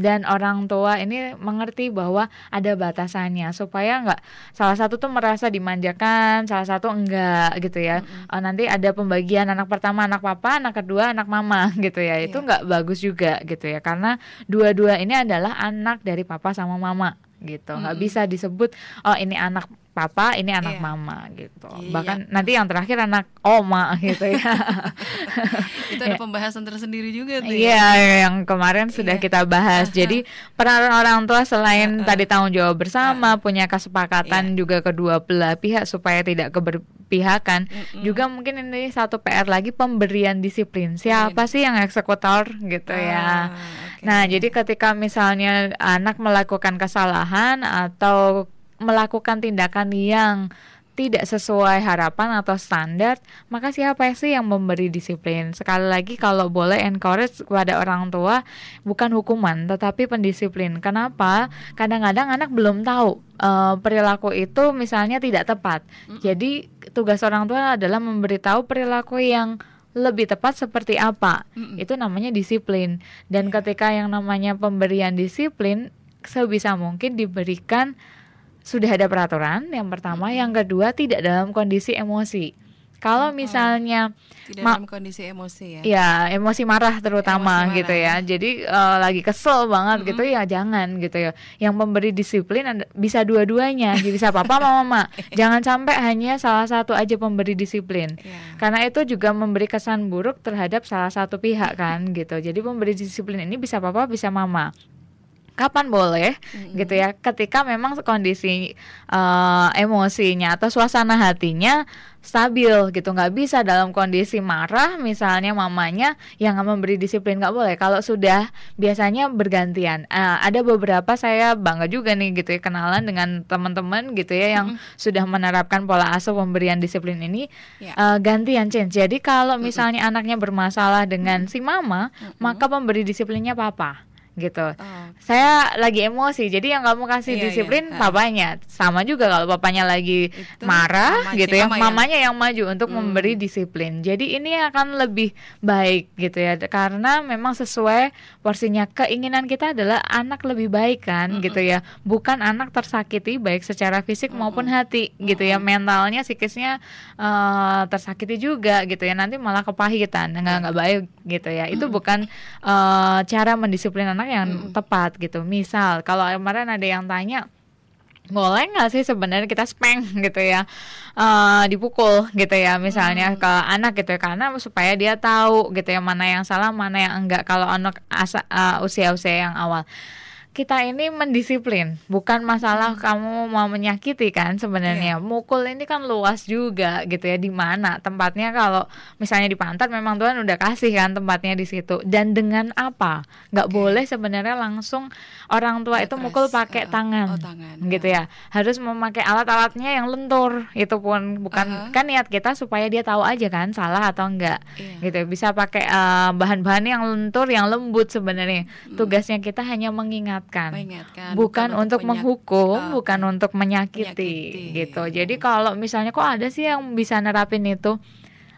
dan orang tua ini mengerti bahwa ada batasannya supaya nggak salah satu tuh merasa dimanjakan salah satu enggak gitu ya Mm-mm. Eh, nanti ada pembagian anak pertama anak papa anak kedua anak mama [laughs] gitu ya itu Iya. nggak bagus juga gitu ya karena dua-dua ini adalah anak dari papa sama mama gitu nggak Mm-mm. bisa disebut oh ini anak papa ini anak Iya. mama gitu Iya. bahkan nanti yang terakhir anak oma [laughs] gitu ya [laughs] Itu ada pembahasan tersendiri juga tuh. ya. Iya, yang kemarin sudah Iya. kita bahas. [laughs] Jadi peran orang tua selain tadi tanggung jawab bersama, punya kesepakatan Iya. juga kedua belah pihak supaya tidak keberpihakan. Mm-mm. Juga mungkin ini satu PR lagi pemberian disiplin. Siapa sih yang eksekutor gitu ya? Ah, oke. Nah, jadi ketika misalnya anak melakukan kesalahan atau melakukan tindakan yang tidak sesuai harapan atau standar, maka siapa sih yang memberi disiplin? Sekali lagi kalau boleh encourage kepada orang tua bukan hukuman tetapi pendisiplin. Kenapa? Kadang-kadang anak belum tahu eh, perilaku itu misalnya tidak tepat. Jadi tugas orang tua adalah memberitahu perilaku yang lebih tepat seperti apa itu namanya disiplin dan ketika yang namanya pemberian disiplin sebisa mungkin diberikan sudah ada peraturan yang pertama. Yang kedua tidak dalam kondisi emosi. Kalau misalnya Tidak dalam kondisi emosi ya. ya emosi marah terutama Emosi marah, gitu ya. jadi eh, lagi kesel banget gitu ya jangan gitu ya. Yang memberi disiplin ada- bisa dua-duanya. Jadi bisa papa sama mama. [laughs] Jangan sampai hanya salah satu aja pemberi disiplin. Iya. karena itu juga memberi kesan buruk terhadap salah satu pihak kan gitu. Jadi pemberi disiplin ini bisa papa bisa mama. Kapan boleh Mm-mm. gitu ya? Ketika memang kondisi eh, emosinya atau suasana hatinya stabil gitu, nggak bisa dalam kondisi marah misalnya mamanya yang nggak memberi disiplin nggak boleh. Kalau sudah biasanya bergantian. Eh, ada beberapa saya bangga juga nih gitu ya kenalan dengan teman-teman gitu ya yang sudah menerapkan pola asuh pemberian disiplin ini Ya. eh, gantian change. Jadi kalau misalnya anaknya bermasalah dengan si mama, maka pemberi disiplinnya papa gitu. Oh, Saya lagi emosi, jadi yang kamu kasih Iya, disiplin iya. papanya. Sama juga kalau papanya lagi Itu marah mama- gitu si ya, mama yang- mamanya yang maju untuk Hmm. memberi disiplin. Jadi ini akan lebih baik gitu ya, karena memang sesuai porsinya. Keinginan kita adalah anak lebih baik kan gitu ya, bukan anak tersakiti baik secara fisik maupun hati gitu ya, mentalnya, psikisnya eh, tersakiti juga gitu ya. Nanti malah kepahitan, nggak nggak baik gitu ya. Itu bukan eh, cara mendisiplin anak yang tepat gitu. Misal kalau kemarin ada yang tanya boleh nggak sih sebenarnya kita spank [laughs] gitu ya. Eh dipukul gitu ya misalnya ke anak gitu ya karena supaya dia tahu gitu ya mana yang salah mana yang enggak kalau anak asa, eh, usia-usia yang awal kita ini mendisiplin bukan masalah kamu mau menyakiti kan sebenarnya. Mukul ini kan luas juga gitu ya di mana tempatnya kalau misalnya di pantat memang Tuhan udah kasih kan tempatnya di situ. Dan dengan apa? Nggak boleh sebenarnya langsung orang tua itu mukul pakai Uh-uh. tangan Oh, tangan. gitu ya. Harus memakai alat-alatnya yang lentur itu pun bukan Aha. kan niat kita supaya dia tahu aja kan salah atau enggak Iya. gitu. Bisa pakai eh, bahan-bahan yang lentur yang lembut sebenarnya. Tugasnya kita hanya mengingatkan. Mengingatkan, bukan, untuk penyak- menghukum Ah, bukan untuk menyakiti, Menyakiti. gitu. Jadi kalau misalnya kok ada sih yang bisa nerapin itu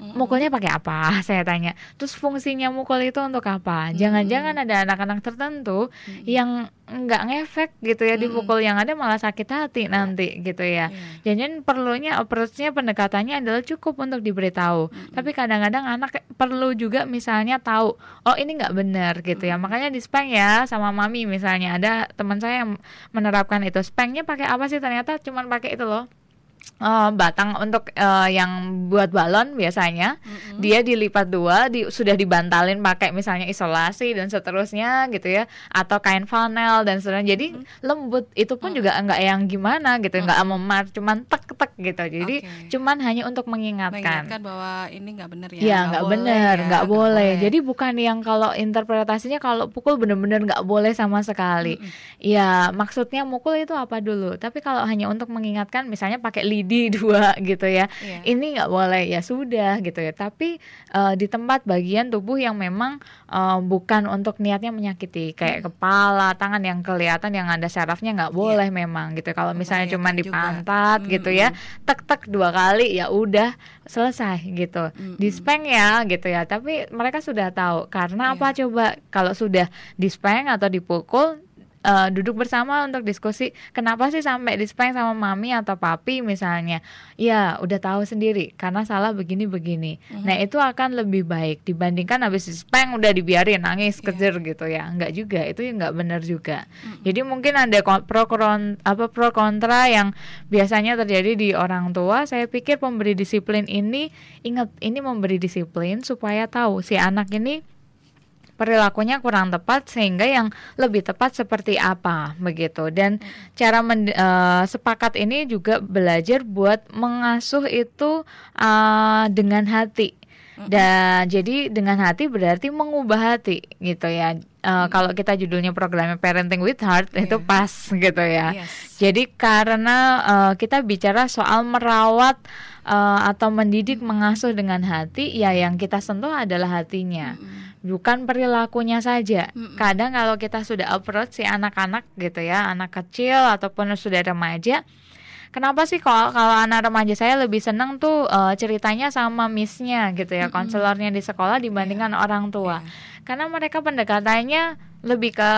mukulnya pakai apa? [laughs] Saya tanya. Terus fungsinya mukul itu untuk apa? Jangan-jangan ada anak-anak tertentu yang nggak ngefek gitu ya dipukul yang ada malah sakit hati nanti gitu ya. Iya. jadi perlunya approach-nya pendekatannya adalah cukup untuk diberitahu. Tapi kadang-kadang anak perlu juga misalnya tahu oh ini nggak benar gitu ya. Makanya di spank ya sama mami misalnya. Ada teman saya yang menerapkan itu. Spanknya pakai apa sih? Ternyata cuman pakai itu loh uh, batang untuk uh, yang buat balon biasanya mm-hmm. dia dilipat dua di, sudah dibantalin pakai misalnya isolasi dan seterusnya gitu ya atau kain flanel dan seterusnya jadi mm-hmm. lembut itu pun mm-hmm. juga enggak yang gimana gitu enggak mm-hmm. memar cuman tek tek gitu jadi okay. cuman hanya untuk mengingatkan mengingatkan bahwa ini enggak benar ya ya enggak benar ya, enggak boleh. boleh jadi bukan yang kalau interpretasinya kalau pukul benar-benar enggak boleh sama sekali mm-hmm. ya maksudnya mukul itu apa dulu tapi kalau hanya untuk mengingatkan misalnya pakai lidi di [laughs] dua gitu ya yeah. ini nggak boleh ya sudah gitu ya tapi uh, di tempat bagian tubuh yang memang uh, bukan untuk niatnya menyakiti kayak hmm. kepala tangan yang kelihatan yang ada sarafnya nggak iya. boleh yeah. memang gitu kalau misalnya cuma di pantat hmm. gitu ya tek tek dua kali ya udah selesai gitu hmm. dispeng ya gitu ya tapi mereka sudah tahu karena yeah. apa coba kalau sudah dispeng atau dipukul uh, duduk bersama untuk diskusi kenapa sih sampai dispeng sama mami atau papi misalnya ya udah tahu sendiri karena salah begini begini mm-hmm. nah itu akan lebih baik dibandingkan habis dispeng udah dibiarin nangis yeah. kejer gitu ya nggak juga itu nggak benar juga mm-hmm. jadi mungkin ada pro apa pro kontra yang biasanya terjadi di orang tua saya pikir pemberi disiplin ini ingat ini memberi disiplin supaya tahu si anak ini perilakunya kurang tepat sehingga yang lebih tepat seperti apa begitu. Dan hmm. cara men, uh, sepakat ini juga belajar buat mengasuh itu uh, dengan hati. Dan jadi dengan hati berarti mengubah hati gitu ya. Uh, kalau kita judulnya programnya Parenting with Heart yeah. itu pas gitu ya. Yes. jadi karena uh, kita bicara soal merawat uh, atau mendidik mengasuh dengan hati ya yang kita sentuh adalah hatinya. Mm -hmm bukan perilakunya saja. Mm-mm. Kadang kalau kita sudah approach si anak-anak gitu ya, anak kecil ataupun sudah remaja, kenapa sih kalau kalau anak remaja saya lebih senang tuh uh, ceritanya sama missnya gitu ya, mm-hmm. konselornya di sekolah dibandingkan yeah. orang tua. Yeah. Karena mereka pendekatannya lebih ke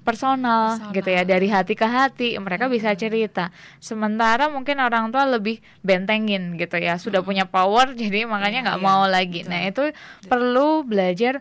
personal, personal gitu ya dari hati ke hati mereka hmm. bisa cerita sementara mungkin orang tua lebih bentengin gitu ya sudah hmm. punya power [laughs] jadi makanya nggak yeah, mau yeah. lagi Betul. nah itu Betul. perlu belajar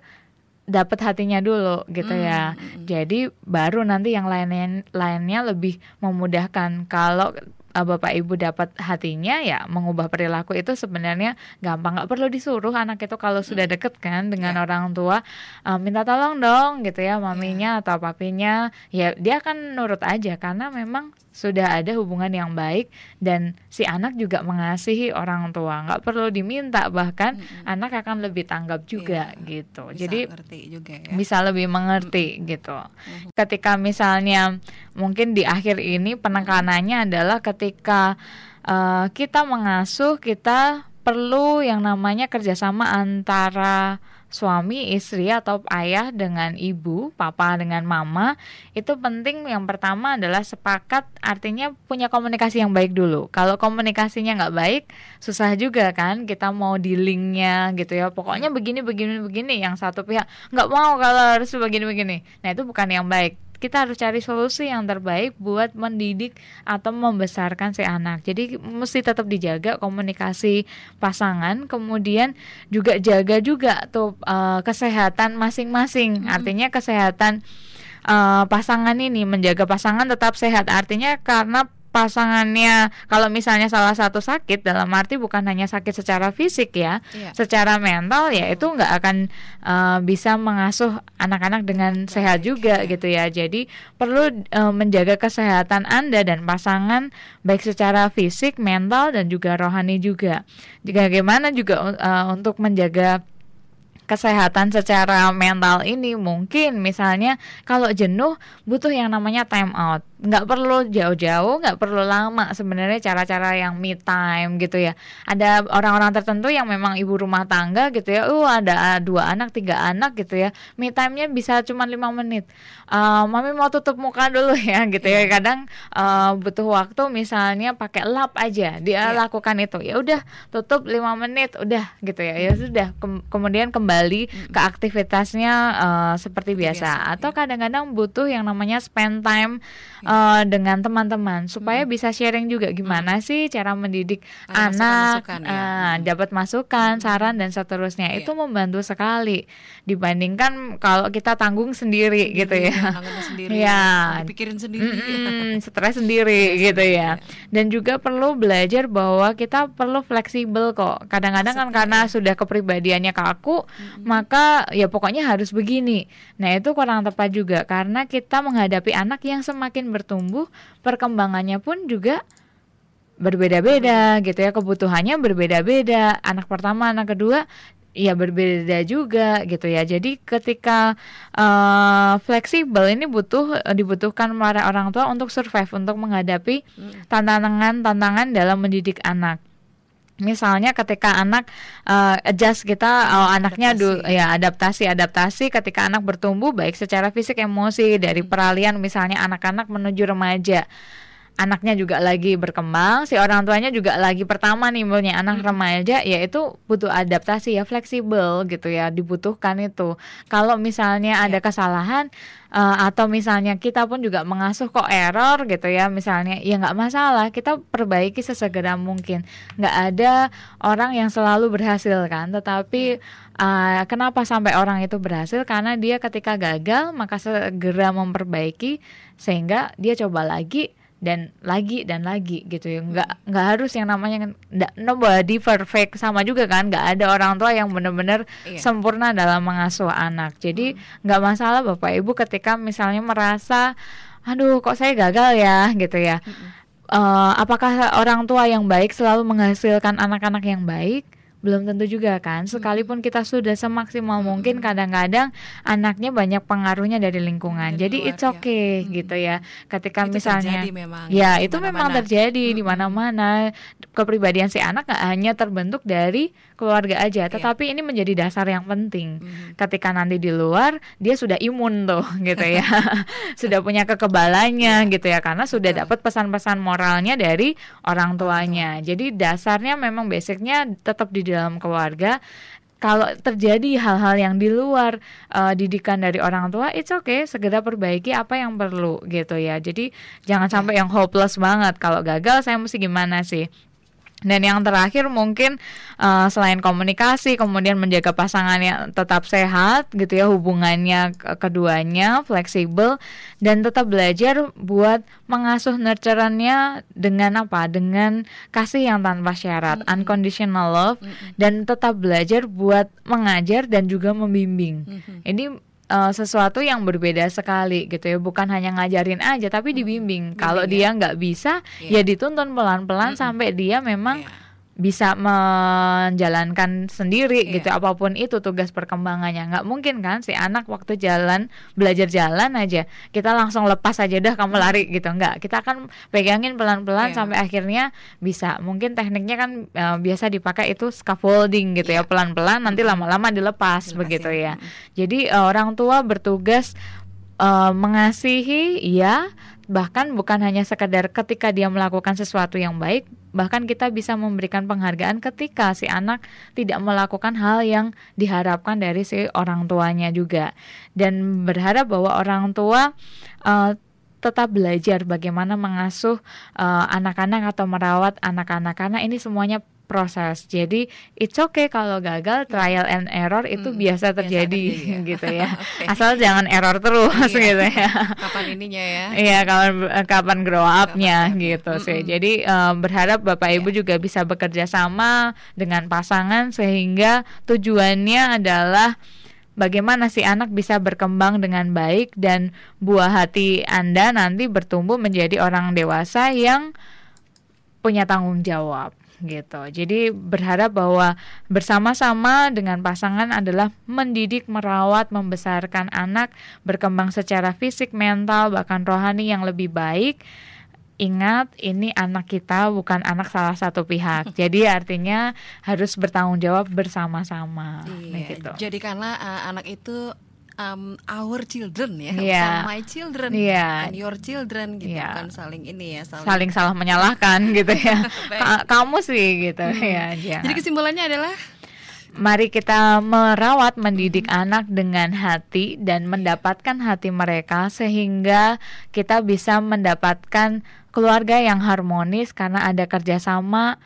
dapat hatinya dulu gitu mm, ya. Mm, Jadi baru nanti yang lainnya lainnya lebih memudahkan kalau uh, bapak ibu dapat hatinya ya mengubah perilaku itu sebenarnya gampang nggak perlu disuruh anak itu kalau sudah hmm. deket kan dengan yeah. orang tua uh, minta tolong dong gitu ya maminya yeah. atau papinya ya dia akan nurut aja karena memang sudah ada hubungan yang baik dan si anak juga mengasihi orang tua nggak perlu diminta bahkan -hmm. anak akan lebih tanggap juga yeah. gitu bisa jadi juga ya. bisa lebih mengerti -hmm. gitu -hmm. ketika misalnya mungkin di akhir ini penekanannya adalah ketika uh, kita mengasuh kita perlu yang namanya kerjasama antara suami, istri atau ayah dengan ibu, papa dengan mama, itu penting yang pertama adalah sepakat artinya punya komunikasi yang baik dulu. Kalau komunikasinya nggak baik, susah juga kan kita mau dealingnya gitu ya. Pokoknya begini begini begini yang satu pihak nggak mau kalau harus begini begini. Nah itu bukan yang baik kita harus cari solusi yang terbaik buat mendidik atau membesarkan si anak. Jadi mesti tetap dijaga komunikasi pasangan, kemudian juga jaga juga tuh uh, kesehatan masing-masing. Hmm. Artinya kesehatan uh, pasangan ini menjaga pasangan tetap sehat. Artinya karena pasangannya kalau misalnya salah satu sakit dalam arti bukan hanya sakit secara fisik ya, iya. secara mental ya itu nggak akan uh, bisa mengasuh anak-anak dengan Baik, sehat juga iya. gitu ya. Jadi perlu uh, menjaga kesehatan Anda dan pasangan baik secara fisik, mental dan juga rohani juga. Bagaimana juga uh, untuk menjaga kesehatan secara mental ini mungkin misalnya kalau jenuh butuh yang namanya time out nggak perlu jauh-jauh, nggak perlu lama sebenarnya cara-cara yang me time gitu ya. Ada orang-orang tertentu yang memang ibu rumah tangga gitu ya, uh ada dua anak, tiga anak gitu ya, me time-nya bisa cuma lima menit. Uh, mami mau tutup muka dulu [laughs] ya gitu yeah. ya. Iya. Kadang uh, butuh waktu misalnya pakai lap aja, dia yeah. lakukan itu. Ya udah tutup lima menit, udah gitu ya. Ya sudah. Kem kemudian kembali mm. ke aktivitasnya uh, seperti biasa. biasa. Atau iya. kadang-kadang butuh yang namanya spend time uh, dengan teman-teman supaya hmm. bisa sharing juga gimana hmm. sih cara mendidik ah, anak, masukan, ya. uh, dapat masukan, hmm. saran dan seterusnya. Yeah. Itu membantu sekali dibandingkan kalau kita tanggung sendiri, sendiri gitu ya. Sendiri, ya, pikirin sendiri, mm, stres sendiri ya, gitu ya. Dan juga perlu belajar bahwa kita perlu fleksibel kok. Kadang-kadang kan karena sudah kepribadiannya kaku, hmm. maka ya pokoknya harus begini. Nah, itu kurang tepat juga karena kita menghadapi anak yang semakin bertumbuh, perkembangannya pun juga berbeda-beda gitu ya. Kebutuhannya berbeda-beda. Anak pertama anak kedua ya berbeda juga gitu ya. Jadi ketika uh, fleksibel ini butuh dibutuhkan para orang tua untuk survive untuk menghadapi hmm. tantangan-tantangan dalam mendidik anak Misalnya ketika anak uh, adjust kita oh, anaknya du, ya adaptasi adaptasi ketika anak bertumbuh baik secara fisik emosi dari hmm. peralihan misalnya anak-anak menuju remaja anaknya juga lagi berkembang, si orang tuanya juga lagi pertama nih punya anak hmm. remaja, ya itu butuh adaptasi ya fleksibel gitu ya, dibutuhkan itu. Kalau misalnya ada ya. kesalahan uh, atau misalnya kita pun juga mengasuh kok error gitu ya, misalnya ya nggak masalah, kita perbaiki sesegera mungkin. Nggak ada orang yang selalu berhasil kan, tetapi uh, kenapa sampai orang itu berhasil? Karena dia ketika gagal maka segera memperbaiki sehingga dia coba lagi dan lagi dan lagi gitu ya nggak nggak harus yang namanya nggak nobody perfect sama juga kan nggak ada orang tua yang benar-benar iya. sempurna dalam mengasuh anak jadi hmm. nggak hmm. masalah bapak ibu ketika misalnya merasa aduh kok saya gagal ya gitu ya hmm. uh, apakah orang tua yang baik selalu menghasilkan anak-anak yang baik belum tentu juga kan hmm. sekalipun kita sudah semaksimal mungkin hmm. kadang-kadang anaknya banyak pengaruhnya dari lingkungan dari jadi luar, it's okay ya. gitu ya ketika itu misalnya memang, ya itu memang terjadi hmm. di mana-mana kepribadian si anak gak hanya terbentuk dari keluarga aja iya. tetapi ini menjadi dasar yang penting hmm. ketika nanti di luar dia sudah imun tuh [laughs] gitu ya sudah punya kekebalannya yeah. gitu ya karena sudah dapat pesan-pesan moralnya dari orang tuanya jadi dasarnya memang basicnya tetap di dalam keluarga kalau terjadi hal-hal yang di luar uh, didikan dari orang tua, it's okay, segera perbaiki apa yang perlu gitu ya. Jadi jangan sampai yang hopeless banget. Kalau gagal saya mesti gimana sih? Dan yang terakhir mungkin uh, selain komunikasi, kemudian menjaga pasangan yang tetap sehat gitu ya hubungannya keduanya fleksibel dan tetap belajar buat mengasuh nurturannya dengan apa? Dengan kasih yang tanpa syarat, mm -hmm. unconditional love mm -hmm. dan tetap belajar buat mengajar dan juga membimbing. Mm -hmm. Ini uh, sesuatu yang berbeda sekali gitu ya bukan hanya ngajarin aja tapi dibimbing kalau ya. dia nggak bisa yeah. ya dituntun pelan-pelan mm -hmm. sampai dia memang yeah bisa menjalankan sendiri yeah. gitu apa pun itu tugas perkembangannya nggak mungkin kan si anak waktu jalan belajar jalan aja kita langsung lepas aja dah kamu lari gitu nggak kita akan pegangin pelan-pelan yeah. sampai akhirnya bisa mungkin tekniknya kan uh, biasa dipakai itu scaffolding gitu ya iya. pelan-pelan nanti lama-lama dilepas, dilepas begitu ya, ya. jadi uh, orang tua bertugas uh, mengasihi ya bahkan bukan hanya sekedar ketika dia melakukan sesuatu yang baik bahkan kita bisa memberikan penghargaan ketika si anak tidak melakukan hal yang diharapkan dari si orang tuanya juga. Dan berharap bahwa orang tua uh, tetap belajar bagaimana mengasuh eh, anak-anak uh, atau merawat anak-anak. Karena ini semuanya proses. Jadi it's okay kalau gagal trial and error itu hmm, biasa terjadi, biasa ya. [laughs] gitu ya. [laughs] okay. Asal jangan error terus iya. gitu ya. [laughs] Kapan ininya ya? Iya, kapan kapan grow up-nya gitu mm -mm. sih. Jadi um, berharap Bapak Ibu yeah. juga bisa bekerja sama dengan pasangan sehingga tujuannya adalah bagaimana si anak bisa berkembang dengan baik dan buah hati Anda nanti bertumbuh menjadi orang dewasa yang punya tanggung jawab gitu. Jadi berharap bahwa bersama-sama dengan pasangan adalah mendidik, merawat, membesarkan anak berkembang secara fisik, mental, bahkan rohani yang lebih baik. Ingat, ini anak kita bukan anak salah satu pihak. [laughs] Jadi artinya harus bertanggung jawab bersama-sama. Iya, gitu. Jadi karena uh, anak itu um, our children ya, yeah. bukan my children yeah. and your children gitu yeah. kan saling ini ya saling, saling salah menyalahkan [laughs] gitu ya. Kamu sih gitu hmm. ya. Jangan. Jadi kesimpulannya adalah Mari kita merawat mendidik anak dengan hati dan mendapatkan hati mereka sehingga kita bisa mendapatkan keluarga yang harmonis karena ada kerjasama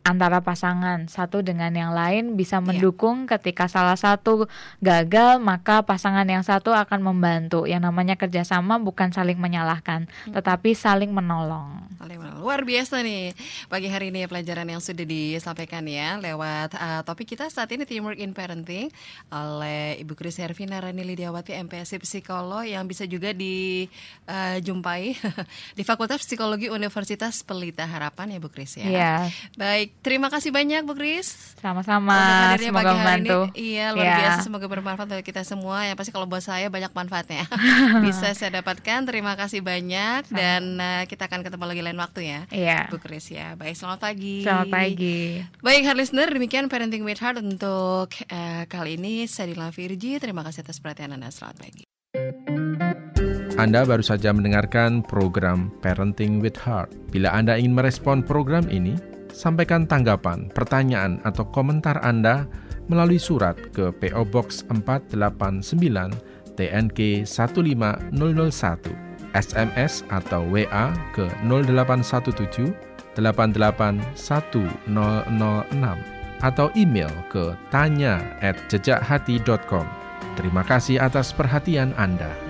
antara pasangan satu dengan yang lain bisa iya. mendukung yeah. ketika salah satu gagal maka pasangan yang satu akan membantu yang namanya kerjasama bukan saling menyalahkan hmm. tetapi saling menolong luar biasa nih pagi hari ini pelajaran yang sudah disampaikan ya lewat uh, topik kita saat ini teamwork in parenting oleh Ibu Kris Hervina Rani Lidiawati MPSC psikolog yang bisa juga dijumpai uh, [laughs] di Fakultas Psikologi Universitas Pelita Harapan ya Bu Kris ya yeah. baik terima kasih banyak Bu Kris. Sama-sama. Semoga membantu. Ini, iya, luar ya. biasa. Semoga bermanfaat bagi kita semua. Yang pasti kalau buat saya banyak manfaatnya. [laughs] Bisa saya dapatkan. Terima kasih banyak Sama. dan uh, kita akan ketemu lagi lain waktu ya. Iya. Bu Kris ya. Baik, selamat pagi. Selamat pagi. Baik, hard listener, demikian Parenting with Heart untuk uh, kali ini. Saya Dila Virji. Terima kasah atas perhatian Anda. Selamat pagi. Anda baru saja mendengarkan program Parenting with Heart. Bila Anda ingin merespon program ini, Sampaikan tanggapan, pertanyaan, atau komentar Anda melalui surat ke PO Box 489 TNK 15001, SMS atau WA ke 0817 881006 atau email ke tanya at jejakhati.com. Terima kasih atas perhatian Anda.